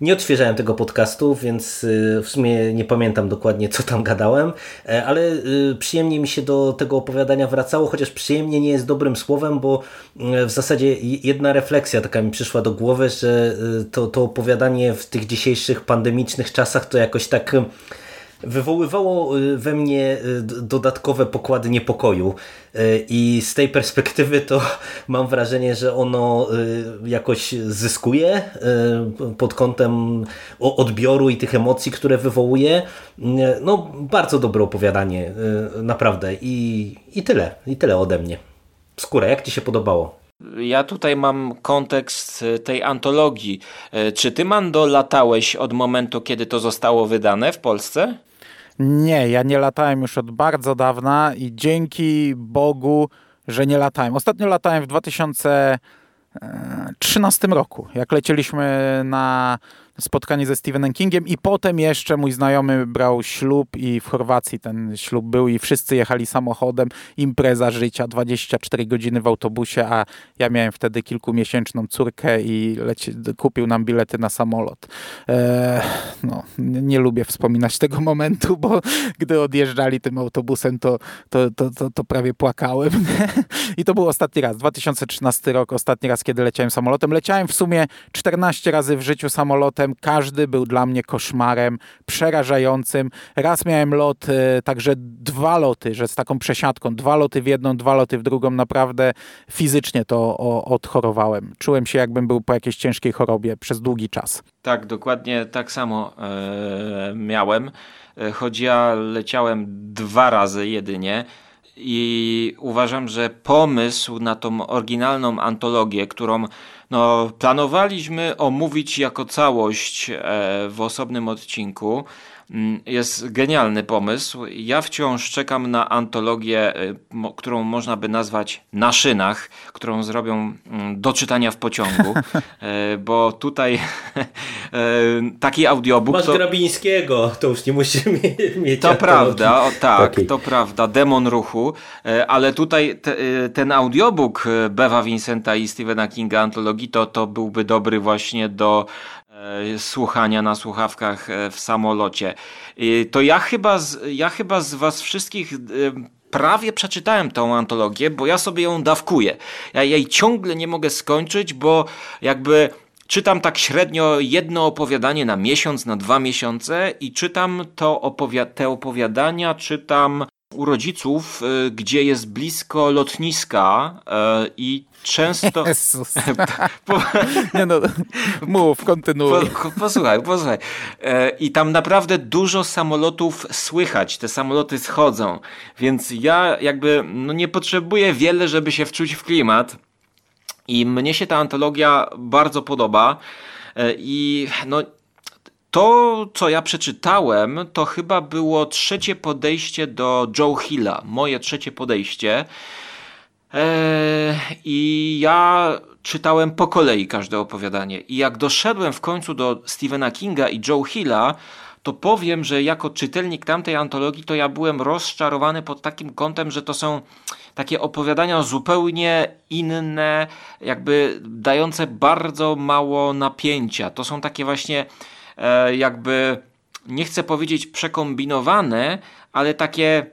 nie odświeżałem tego podcastu, więc e, w sumie nie pamiętam dokładnie co tam gadałem, e, ale przyjemnie mi się do tego opowiadania wracało, chociaż przyjemnie nie jest dobrym słowem, bo w zasadzie jedna refleksja taka mi przyszła do głowy, że to, to opowiadanie w tych dzisiejszych pandemicznych czasach to jakoś tak wywoływało y, we mnie y, dodatkowe pokłady niepokoju y, i z tej perspektywy to mam wrażenie, że ono jakoś zyskuje pod kątem odbioru i tych emocji, które wywołuje. No bardzo dobre opowiadanie, naprawdę i, i tyle, i tyle ode mnie. Skóra, jak Ci się podobało? Ja tutaj mam kontekst tej antologii. Czy ty, Mando, latałeś od momentu, kiedy to zostało wydane w Polsce? Nie, ja nie latałem już od bardzo dawna i dzięki Bogu, że nie latałem. Ostatnio latałem w 2013 roku, jak lecieliśmy na spotkanie ze Stephenem Kingiem i potem jeszcze mój znajomy brał ślub i w Chorwacji ten ślub był i wszyscy jechali samochodem, impreza życia, 24 godziny w autobusie, a ja miałem wtedy kilkumiesięczną córkę i leci, kupił nam bilety na samolot. Eee, no, nie, lubię wspominać tego momentu, bo gdy odjeżdżali tym autobusem, to, to, to, to, to prawie płakałem. I to był ostatni raz, 2013 rok, ostatni raz, kiedy leciałem samolotem. Leciałem w sumie 14 razy w życiu samolotem, każdy był dla mnie koszmarem przerażającym. Raz miałem lot, e, także dwa loty, że z taką przesiadką, dwa loty w jedną, dwa loty w drugą, naprawdę fizycznie to odchorowałem. Czułem się jakbym był po jakiejś ciężkiej chorobie przez długi czas. Tak, dokładnie tak samo e, miałem. E, choć ja leciałem dwa razy jedynie i uważam, że pomysł na tą oryginalną antologię, którą no, planowaliśmy omówić jako całość e, w osobnym odcinku. Mm, jest genialny pomysł. Ja wciąż czekam na antologię, e, którą można by nazwać na szynach, którą zrobią mm, do czytania w pociągu, e, bo tutaj taki audiobook... Masz to... Grabińskiego, to już nie musimy mieć... To prawda, o, tak, okay. to prawda, demon ruchu, ale tutaj te, ten audiobook Bewa Vincenta i Stephena Kinga antologii to, to byłby dobry właśnie do E, słuchania na słuchawkach e, w samolocie. To ja chyba z, ja chyba z was wszystkich e, prawie przeczytałem tą antologię, bo ja sobie ją dawkuję. Ja jej ciągle nie mogę skończyć, bo jakby czytam tak średnio jedno opowiadanie na miesiąc, na dwa miesiące i czytam to opowi te opowiadania, czytam u rodziców, gdzie jest blisko lotniska i często... Jezus. po... Nie no, mów, kontynuuj. Po, posłuchaj, posłuchaj. E, I tam naprawdę dużo samolotów słychać, te samoloty schodzą, więc ja jakby no nie potrzebuję wiele, żeby się wczuć w klimat i mnie się ta antologia bardzo podoba e, i no to, co ja przeczytałem, to chyba było trzecie podejście do Joe Hilla, moje trzecie podejście. Eee, I ja czytałem po kolei każde opowiadanie. I jak doszedłem w końcu do Stephena Kinga i Joe Hilla, to powiem, że jako czytelnik tamtej antologii, to ja byłem rozczarowany pod takim kątem, że to są takie opowiadania zupełnie inne, jakby dające bardzo mało napięcia. To są takie właśnie jakby, nie chcę powiedzieć przekombinowane, ale takie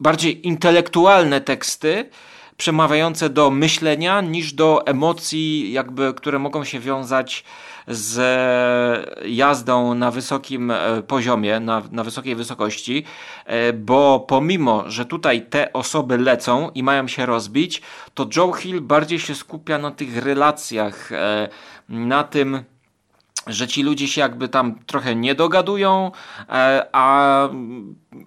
bardziej intelektualne teksty, przemawiające do myślenia niż do emocji, jakby, które mogą się wiązać z jazdą na wysokim e, poziomie, na, na wysokiej wysokości, e, bo pomimo, że tutaj te osoby lecą i mają się rozbić, to Joe Hill bardziej się skupia na tych relacjach, e, na tym, że ci ludzie się jakby tam trochę nie dogadują, a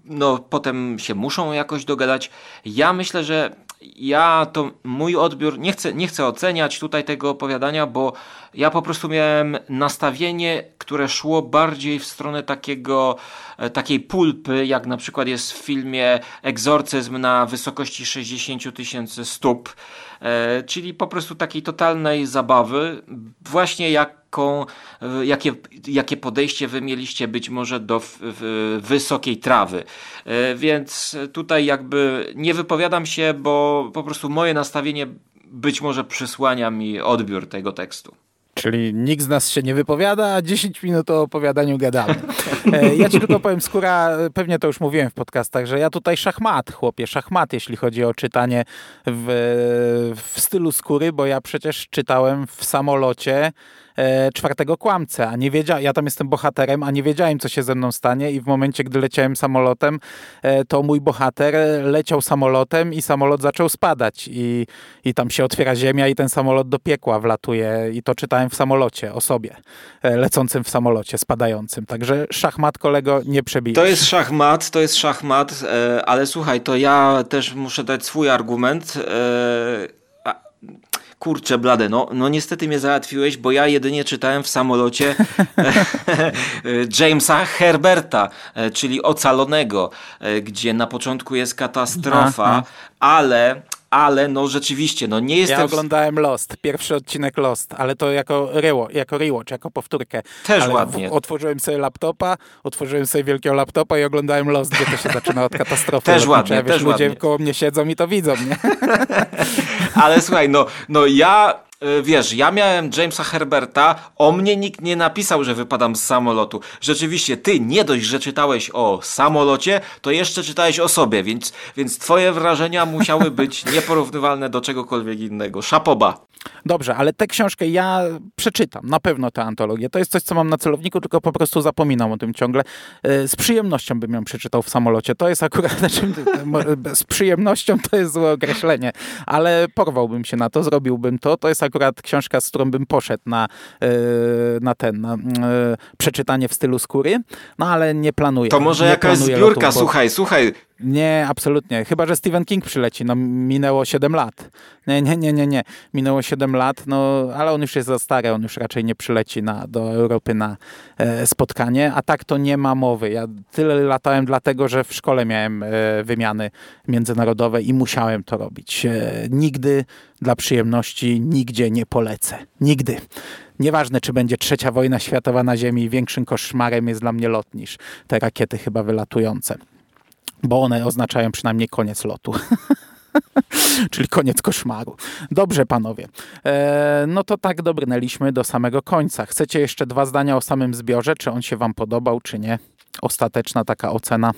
no, potem się muszą jakoś dogadać. Ja myślę, że ja to mój odbiór, nie chcę, nie chcę oceniać tutaj tego opowiadania, bo ja po prostu miałem nastawienie, które szło bardziej w stronę takiego, e, takiej pulpy, jak na przykład jest w filmie Egzorcyzm na wysokości 60 tysięcy stóp, e, czyli po prostu takiej totalnej zabawy, właśnie jaką, e, jakie, jakie podejście wy mieliście być może do w, w, wysokiej trawy. Więc tutaj jakby nie wypowiadam się, bo po prostu moje nastawienie być może przysłania mi odbiór tego tekstu. Czyli nikt z nas się nie wypowiada, a 10 minut o opowiadaniu gadamy. E, ja ci tylko powiem, skóra, pewnie to już mówiłem w podcastach, że ja tutaj szachmat, chłopie, szachmat, jeśli chodzi o czytanie w, w stylu skóry, bo ja przecież czytałem w samolocie e, czwartego kłamcę, a nie wiedziałem, ja tam jestem bohaterem, a nie wiedziałem, co się ze mną stanie i w momencie, gdy leciałem samolotem, e, to mój bohater leciał samolotem i samolot zaczął spadać i, i tam się otwiera ziemia i ten samolot do piekła wlatuje i to czytałem w samolocie o sobie, e, lecącym w samolocie, spadającym. Także szachmat, kolego, nie przebijesz. To jest szachmat, to jest szachmat, ale słuchaj, to ja też muszę dać swój argument. E, kurczę blade, no, no niestety mnie załatwiłeś, bo ja jedynie czytałem w samolocie Jamesa Herberta, czyli Ocalonego, gdzie na początku jest katastrofa, Aha. ale ale no rzeczywiście, no nie jestem... Ja oglądałem Lost, pierwszy odcinek Lost, ale to jako, rewo, jako rewatch, jako powtórkę. Też ale ładnie. otworzyłem sobie laptopa, otworzyłem sobie wielkiego laptopa i oglądałem Lost, gdzie to się zaczyna od katastrofy. Też ładnie, wiesz, też ludzie ładnie. koło mnie siedzą i to widzą, nie? ale słuchaj, no, no ja wiesz, ja miałem Jamesa Herberta, o mnie nikt nie napisał, że wypadam z samolotu. Rzeczywiście, ty nie dość, że czytałeś o samolocie, to jeszcze czytałeś o sobie, więc, więc twoje wrażenia musiały być nieporównywalne do czegokolwiek innego. Szapoba. Dobrze, ale tę książkę ja przeczytam, na pewno tę antologię. To jest coś, co mam na celowniku, tylko po prostu zapominam o tym ciągle. E, z przyjemnością bym ją przeczytał w samolocie. To jest akurat, znaczy, z przyjemnością to jest złe określenie, ale porwałbym się na to, zrobiłbym to. To jest akurat książka, z którą bym poszedł na, e, na ten, na e, przeczytanie w stylu skóry, no ale nie planuję. To może nie jakaś zbiórka, bo... słuchaj, słuchaj, nie, absolutnie. Chyba, że Stephen King przyleci. No, minęło 7 lat. Nie, nie, nie, nie, nie. Minęło 7 lat, no, ale on już jest za stary, on już raczej nie przyleci na, do Europy na e, spotkanie, a tak to nie ma mowy. Ja tyle latałem dlatego, że w szkole miałem e, wymiany międzynarodowe i musiałem to robić. E, nigdy dla przyjemności, nigdzie nie polecę. Nigdy. Nieważne, czy będzie trzecia wojna światowa na Ziemi, większym koszmarem jest dla mnie lot niż te rakiety chyba wylatujące bo one oznaczają przynajmniej koniec lotu. Czyli koniec koszmaru. Dobrze, panowie. E, no to tak dobrnęliśmy do samego końca. Chcecie jeszcze dwa zdania o samym zbiorze? Czy on się wam podobał, czy nie? Ostateczna taka ocena.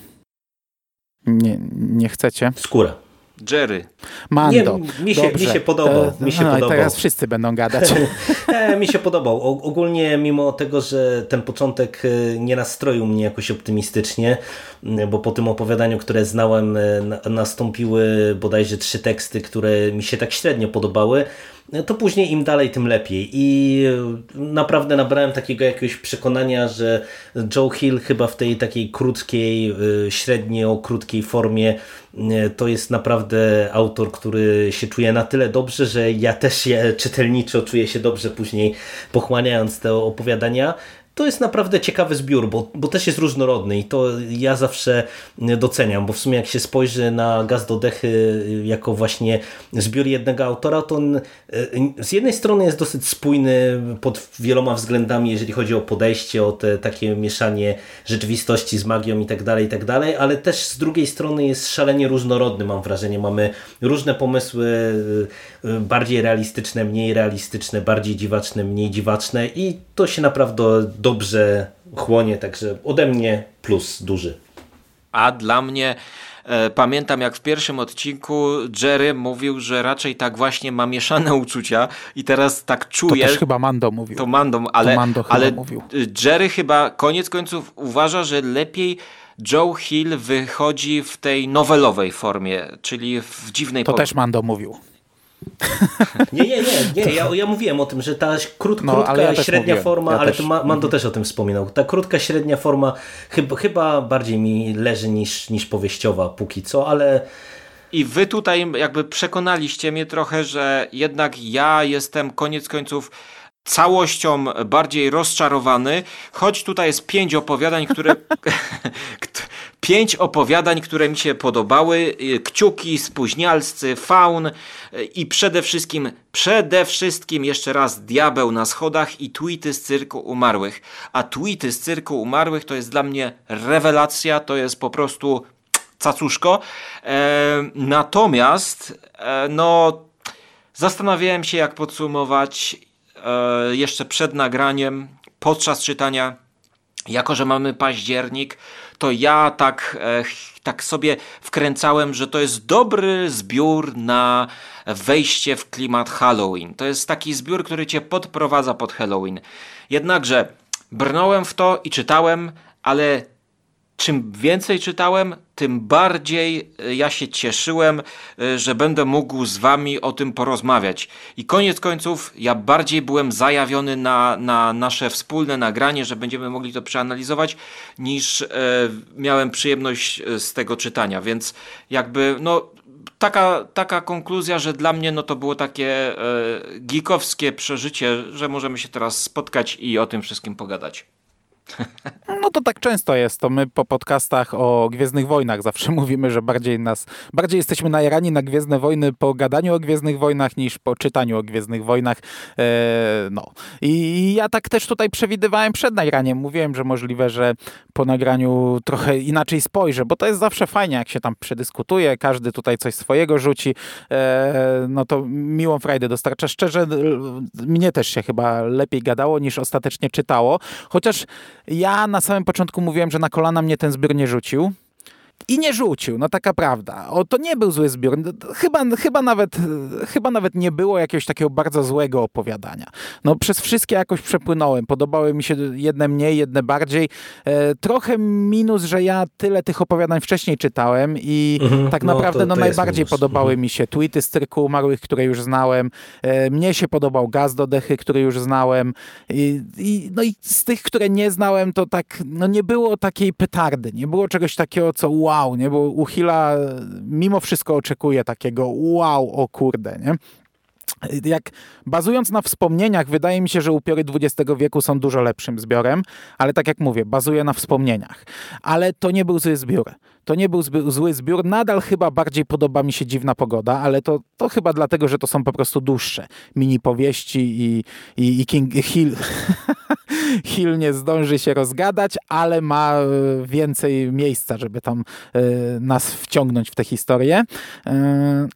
Nie, nie chcecie? Skóra. Jerry. Mando. Nie, mi, się, mi się podobał. mi się no, podobał. teraz wszyscy będą gadać. e, mi się podobał. O, ogólnie mimo tego, że ten początek e, nie nastroił mnie jakoś optymistycznie, bo po tym opowiadaniu, które znałem, e, nastąpiły bodajże trzy teksty, które mi się tak średnio podobały, to później im dalej, tym lepiej. I naprawdę nabrałem takiego jakiegoś przekonania, że Joe Hill chyba w tej takiej krótkiej, średnio krótkiej formie to jest naprawdę autor, który się czuje na tyle dobrze, że ja też je czytelniczo czuję się dobrze później pochłaniając te opowiadania. To jest naprawdę ciekawy zbiór, bo, bo też jest różnorodny i to ja zawsze doceniam, bo w sumie jak się spojrzy na Gaz do Dechy jako właśnie zbiór jednego autora, to on z jednej strony jest dosyć spójny pod wieloma względami, jeżeli chodzi o podejście, o te takie mieszanie rzeczywistości z magią i tak dalej, i tak dalej, ale też z drugiej strony jest szalenie różnorodny, mam wrażenie. Mamy różne pomysły, y, y, bardziej realistyczne, mniej realistyczne, bardziej dziwaczne, mniej dziwaczne i to się naprawdę dobrze chłonie, także ode mnie plus duży. A dla mnie e, pamiętam jak w pierwszym odcinku Jerry mówił, że raczej tak właśnie ma mieszane uczucia i teraz tak czuję. To też chyba Mando mówił. To Mando, ale, to Mando ale mówił. Jerry chyba koniec końców uważa, że lepiej Joe Hill wychodzi w tej nowelowej formie, czyli w dziwnej To też Mando mówił. Nie, nie, nie, nie. Ja, ja mówiłem o tym, że ta krót, no, krótka, ja średnia mówiłem. forma, ja ale też. to Mando mhm. też o tym wspominał. Ta krótka, średnia forma chyba, chyba bardziej mi leży niż, niż powieściowa póki co, ale... I wy tutaj jakby przekonaliście mnie trochę, że jednak ja jestem koniec końców całością bardziej rozczarowany, choć tutaj jest pięć opowiadań, które pięć opowiadań, które mi się podobały, kciuki, spóźnialscy, faun i przede wszystkim, przede wszystkim jeszcze raz diabeł na schodach i tweety z cyrku umarłych. A tweety z cyrku umarłych to jest dla mnie rewelacja, to jest po prostu cacuszko. E, natomiast e, no zastanawiałem się jak podsumować jeszcze przed nagraniem, podczas czytania, jako że mamy październik, to ja tak, e, tak sobie wkręcałem, że to jest dobry zbiór na wejście w klimat Halloween. To jest taki zbiór, który cię podprowadza pod Halloween. Jednakże brnąłem w to i czytałem, ale czym więcej czytałem, tym bardziej e, ja się cieszyłem, e, że będę mógł z wami o tym porozmawiać. I koniec końców, ja bardziej byłem zajawiony na, na nasze wspólne nagranie, że będziemy mogli to przeanalizować, niż e, miałem przyjemność e, z tego czytania. Więc jakby, no, taka, taka konkluzja, że dla mnie no to było takie e, geekowskie przeżycie, że możemy się teraz spotkać i o tym wszystkim pogadać. No to tak często jest. To my po podcastach o Gwiezdnych Wojnach zawsze mówimy, że bardziej nas, bardziej jesteśmy najarani na Gwiezdne Wojny po gadaniu o Gwiezdnych Wojnach niż po czytaniu o Gwiezdnych Wojnach. Eee, no. I ja tak też tutaj przewidywałem przed nagraniem. Mówiłem, że możliwe, że po nagraniu trochę inaczej spojrzę, bo to jest zawsze fajnie, jak się tam przedyskutuje, każdy tutaj coś swojego rzuci. Eee, no to miłą frajdę dostarcza. Szczerze, mnie też się chyba lepiej gadało niż ostatecznie czytało. Chociaż ja na samym początku mówiłem, że na kolana mnie ten zbiór nie rzucił. I nie rzucił, no taka prawda. O, to nie był zły zbiór. Chyba, chyba, nawet, chyba nawet nie było jakiegoś takiego bardzo złego opowiadania. No przez wszystkie jakoś przepłynąłem. Podobały mi się jedne mniej, jedne bardziej. E, trochę minus, że ja tyle tych opowiadań wcześniej czytałem i mhm, tak no, naprawdę no, to, to no, najbardziej podobały mhm. mi się tweety z cyrku umarłych, które już znałem. E, mnie się podobał Gaz do Dechy, który już znałem. I, i, no i z tych, które nie znałem, to tak, no nie było takiej petardy. Nie było czegoś takiego, co wow, nie? Bo u Hilla mimo wszystko oczekuje takiego wow, o kurde, nie? jak bazując na wspomnieniach, wydaje mi się, że upiory XX wieku są dużo lepszym zbiorem, ale tak jak mówię, bazuje na wspomnieniach. Ale to nie był zły zbiór. To nie był zły zbiór. Nadal chyba bardziej podoba mi się Dziwna Pogoda, ale to, to chyba dlatego, że to są po prostu dłuższe mini powieści i, i, i King Hill, Hill nie zdąży się rozgadać, ale ma e, więcej miejsca, żeby tam y, nas wciągnąć w tę historię. Y,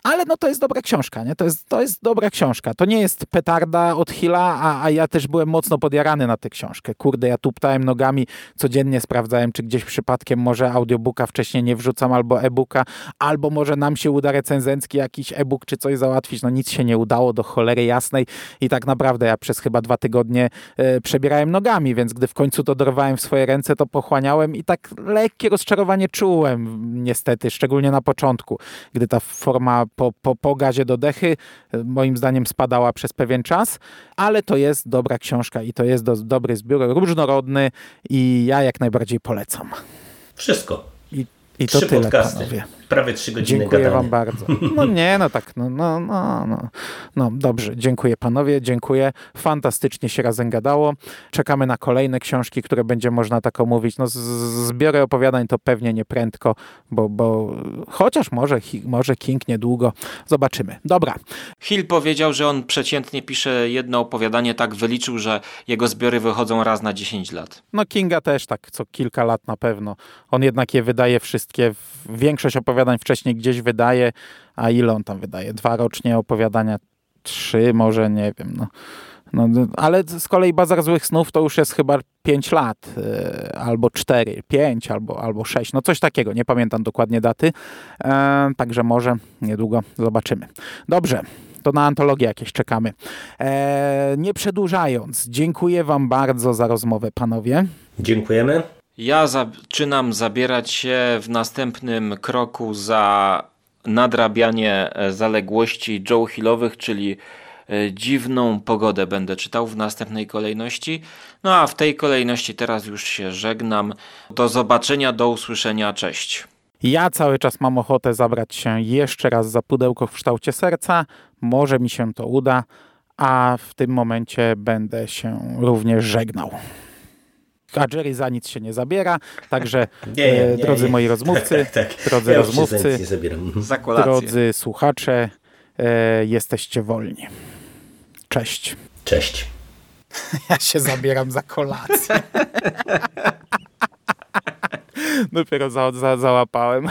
ale no to jest dobra książka, nie? To jest, to jest dobra książka. To nie jest petarda od Hilla, a, a ja też byłem mocno podjarany na tę książkę. Kurde, ja tuptałem nogami, codziennie sprawdzałem, czy gdzieś przypadkiem może audiobooka wcześniej nie wrzucam albo e-booka, albo może nam się uda recenzencki jakiś e-book czy coś załatwić. No nic się nie udało do cholery jasnej i tak naprawdę ja przez chyba dwa tygodnie e, przebierałem nogami, więc gdy w końcu to dorwałem w swoje ręce, to pochłaniałem i tak lekkie rozczarowanie czułem niestety, szczególnie na początku, gdy ta forma po, po, po gazie do dechy e, moim zdaniem spadała przez pewien czas, ale to jest dobra książka i to jest do, dobry zbiór, różnorodny i ja jak najbardziej polecam. Wszystko. I to Trzy tyle, podcasty. Panowie. Prawie trzy godziny Dziękuję gadania. wam bardzo. No nie, no tak, no, no, no, no. No dobrze, dziękuję panowie, dziękuję. Fantastycznie się razem gadało. Czekamy na kolejne książki, które będzie można tak omówić. No z- z- zbiory opowiadań to pewnie nie prędko, bo, bo chociaż może, może King niedługo. Zobaczymy. Dobra, Hill powiedział, że on przeciętnie pisze jedno opowiadanie, tak wyliczył, że jego zbiory wychodzą raz na 10 lat. No Kinga też tak co kilka lat na pewno. On jednak je wydaje wszystkie, większość opowiadań wcześniej gdzieś wydaje, a ile on tam wydaje? Dwa rocznie opowiadania, trzy może, nie wiem. No. No, ale z kolei Bazar Złych Snów to już jest chyba pięć lat, e, albo cztery, pięć, albo, albo sześć, no coś takiego, nie pamiętam dokładnie daty, e, także może niedługo zobaczymy. Dobrze, to na antologię jakieś czekamy. E, nie przedłużając, dziękuję wam bardzo za rozmowę, panowie. Dziękujemy. Ja zaczynam zabierać się w następnym kroku za nadrabianie e, zaległości Joe Hillowych, czyli e, Dziwną Pogodę będę czytał w następnej kolejności. No a w tej kolejności teraz już się żegnam. Do zobaczenia, do usłyszenia, cześć. Ja cały czas mam ochotę zabrać się jeszcze raz za pudełko w kształcie serca. Może mi się to uda, a w tym momencie będę się również żegnał. A Jerry za nic się nie zabiera, także Nie, nie, e, nie, drodzy nie. moi rozmówcy, Tak, tak, tak. drodzy ja rozmówcy, drodzy słuchacze, e, jesteście wolni. Cześć. Cześć. Ja się zabieram za kolację. Dopiero za, za, załapałem.